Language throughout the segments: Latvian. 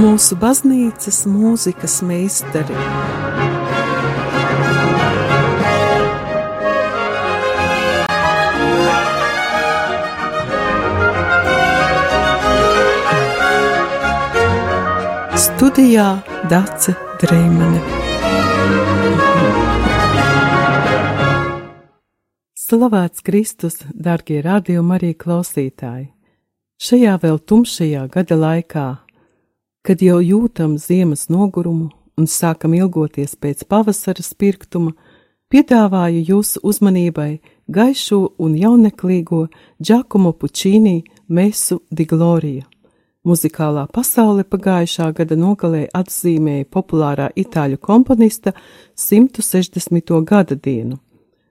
mūsu baznīcas mūzikas meistari. Studijā Dace Dreimane. Slavēts Kristus, darbie radījumi, arī klausītāji! Šajā vēl tumšajā gada laikā, kad jau jūtam ziemas nogurumu un sākam ilgoties pēc pavasara spirktuma, piedāvāju jūsu uzmanībai gaišo un jauneklīgo Giacomo Puccini Mesu di Gloria. Muzikālā pasaule pagājušā gada nogalē atzīmēja populārā itāļu komponista 160. gada dienu.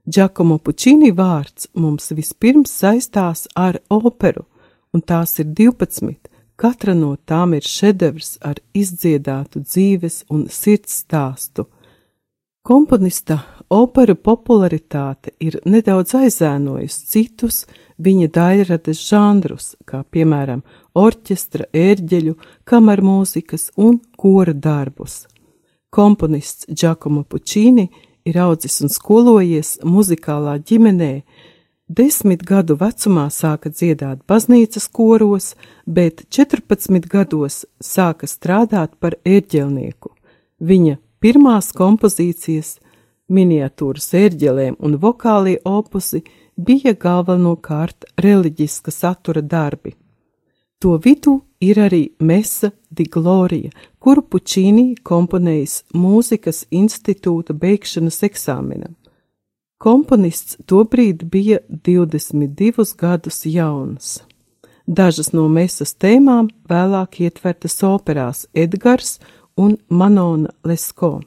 Giacomo Puccini vārds mums vispirms saistās ar operu, un tās ir 12. Katra no tām ir šedevrs ar izdziedātu dzīves un sirds stāstu. Komponista opera popularitāte ir nedaudz aizēnojusi citus viņa daļradas žanrus, kā piemēram orķestra, ērģeļu, kamermūzikas un kora darbus. Komponists Giacomo Puccini ir audzis un skolojies muzikālā ģimenē, Desmit gadu vecumā sāka dziedāt baznīcas koros, bet 14 gados sāka strādāt par ērģelnieku. Viņa pirmās kompozīcijas, miniatūras ērģelēm un vokālie opusi bija galvenokārt reliģiska satura darbi. To vidū ir arī Mesa di Gloria, kuru Pučīnī komponējis mūzikas institūta beigšanas eksāmenam. Komponists tobrīd bija 22 gadus jauns. Dažas no mesas tēmām vēlāk ietvertas operās Edgars un Manona Lesko.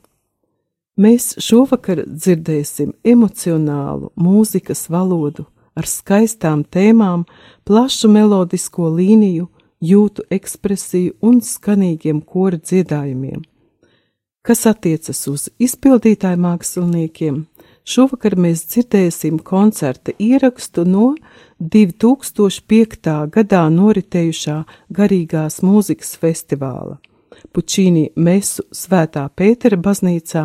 Mēs šovakar dzirdēsim emocionālu mūzikas valodu ar skaistām tēmām, plašu melodisko līniju, jūtu ekspresiju un skanīgiem kora dziedājumiem. Kas attiecas uz izpildītāju māksliniekiem, Šovakar mēs dzirdēsim koncerta ierakstu no 2005. gadā noritējušā garīgās mūzikas festivāla. Pučīni Mesu Svētā Pētera baznīcā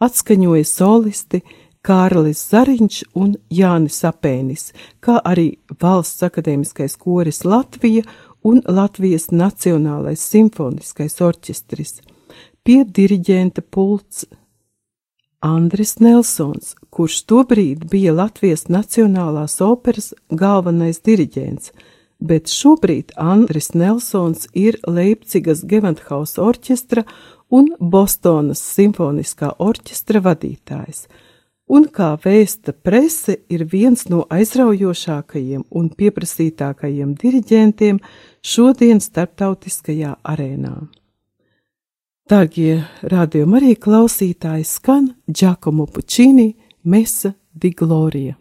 atskaņoja solisti Kārlis Zariņš un Jānis Apēnis, kā arī Valsts akadēmiskais koris Latvija un Latvijas Nacionālais simfoniskais orķestris. Pie diriģenta pults Andris Nelsons, kurš tobrīd bija Latvijas Nacionālās operas galvenais diriģents, bet šobrīd Andris Nelsons ir Leipcigas Gewandhaus orķestra un Bostonas simfoniskā orķestra vadītājs, un kā vēsta prese ir viens no aizraujošākajiem un pieprasītākajiem diriģentiem šodien starptautiskajā arēnā. Dārgie rādījumi arī klausītāji skan Giacomo Puccini Mesa di Gloria.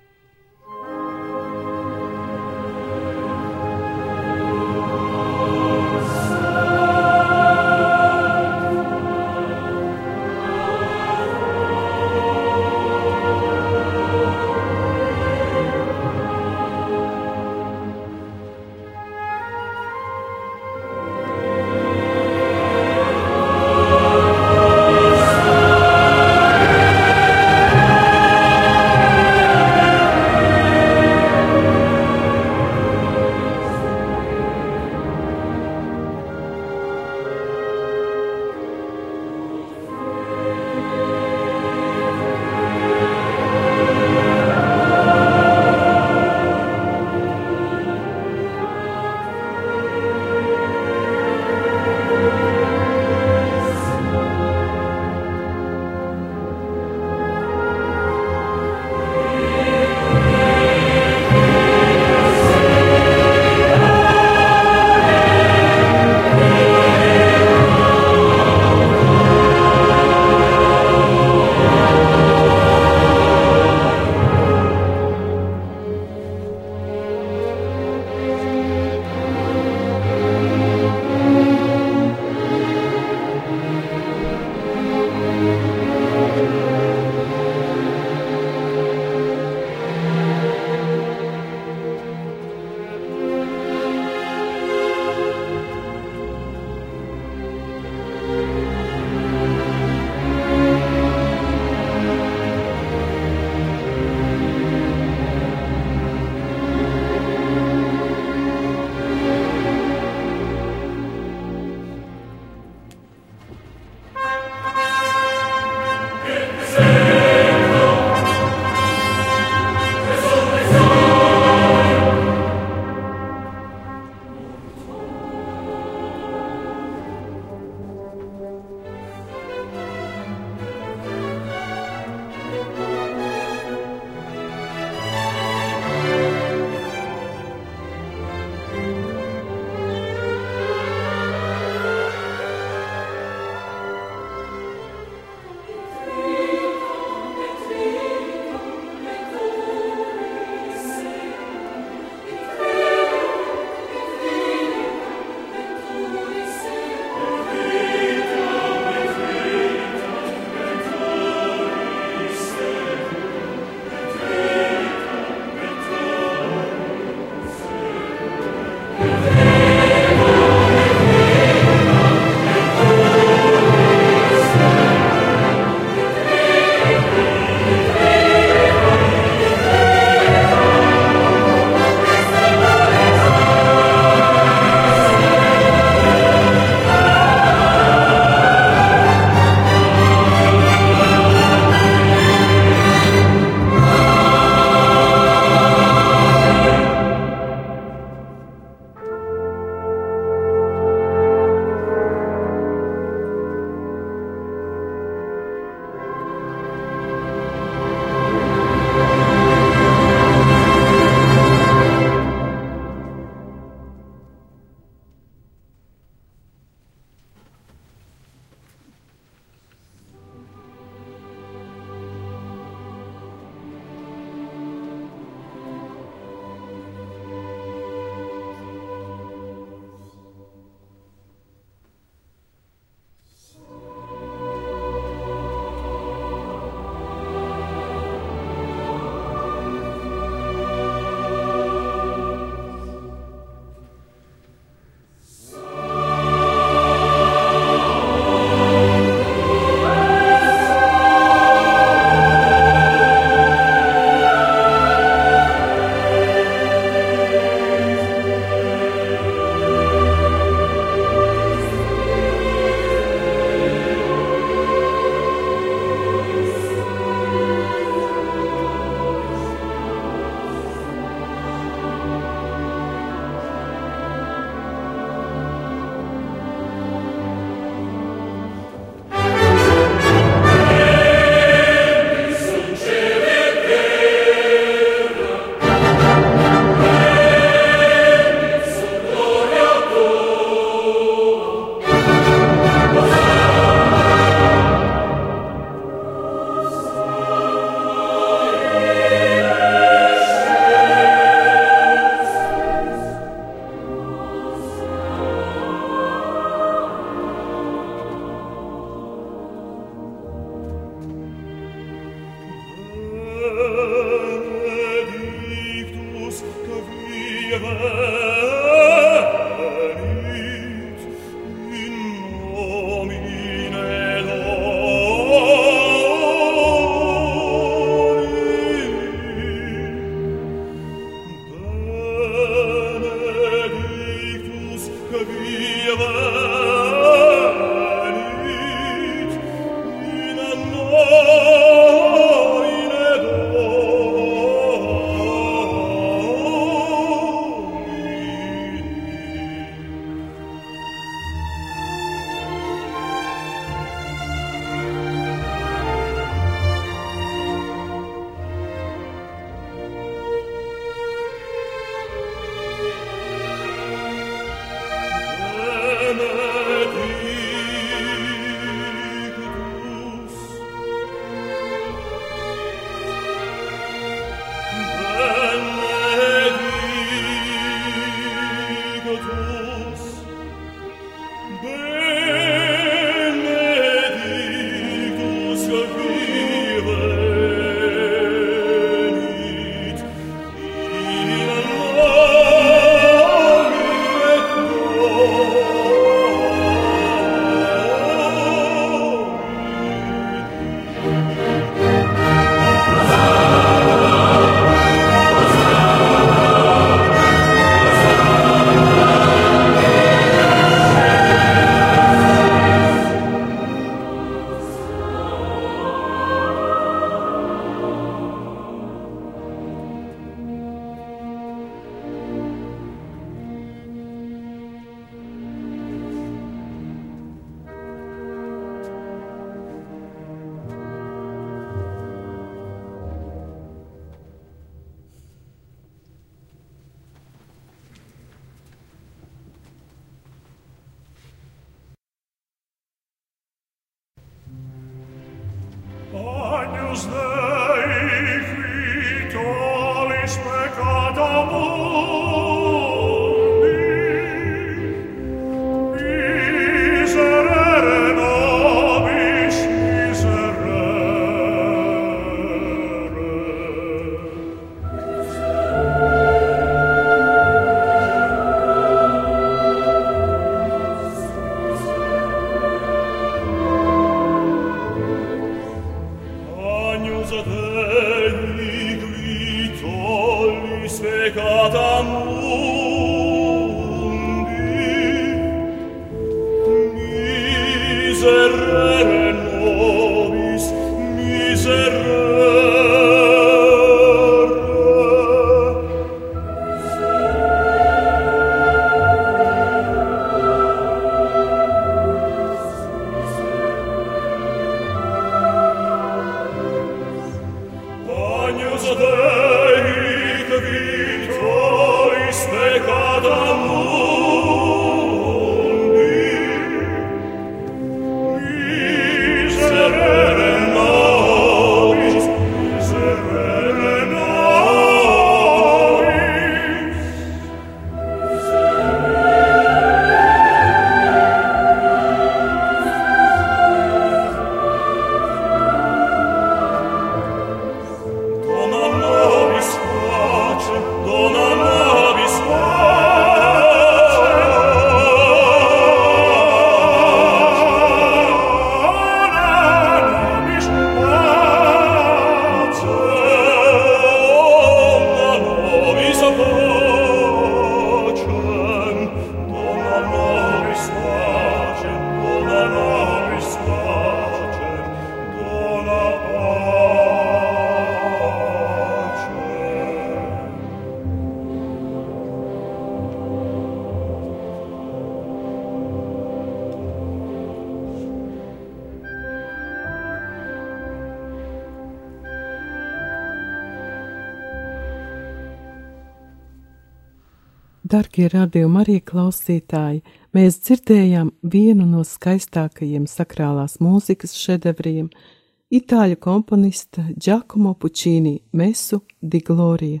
Darbie radījumi arī klausītāji, mēs dzirdējām vienu no skaistākajiem sakrālās mūzikas šedevriem - itāļu komponista Giacomo Puccini Mesu di Gloria.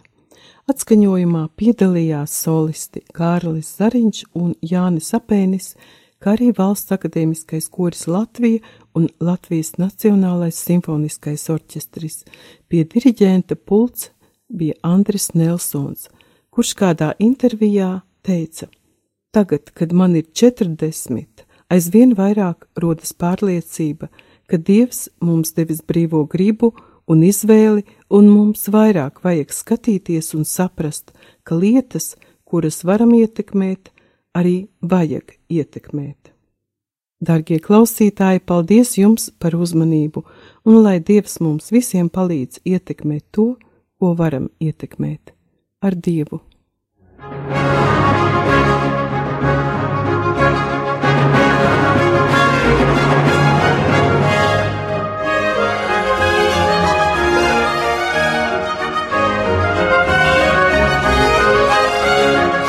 Atskaņojumā piedalījās solisti Kārlis Zariņš un Jānis Apēnis, kā arī Valsts akadēmiskais koris Latvija un Latvijas Nacionālais simfoniskais orķestris. Pie diriģenta pults bija Andris Nelsons – kurš kādā intervijā teica: Tagad, kad man ir 40, aizvien vairāk rodas pārliecība, ka Dievs mums devis brīvo gribu un izvēli, un mums vairāk vajag skatīties un saprast, ka lietas, kuras varam ietekmēt, arī vajag ietekmēt. Darbie klausītāji, paldies jums par uzmanību, un lai Dievs mums visiem palīdz ietekmēt to, ko varam ietekmēt ar Dievu.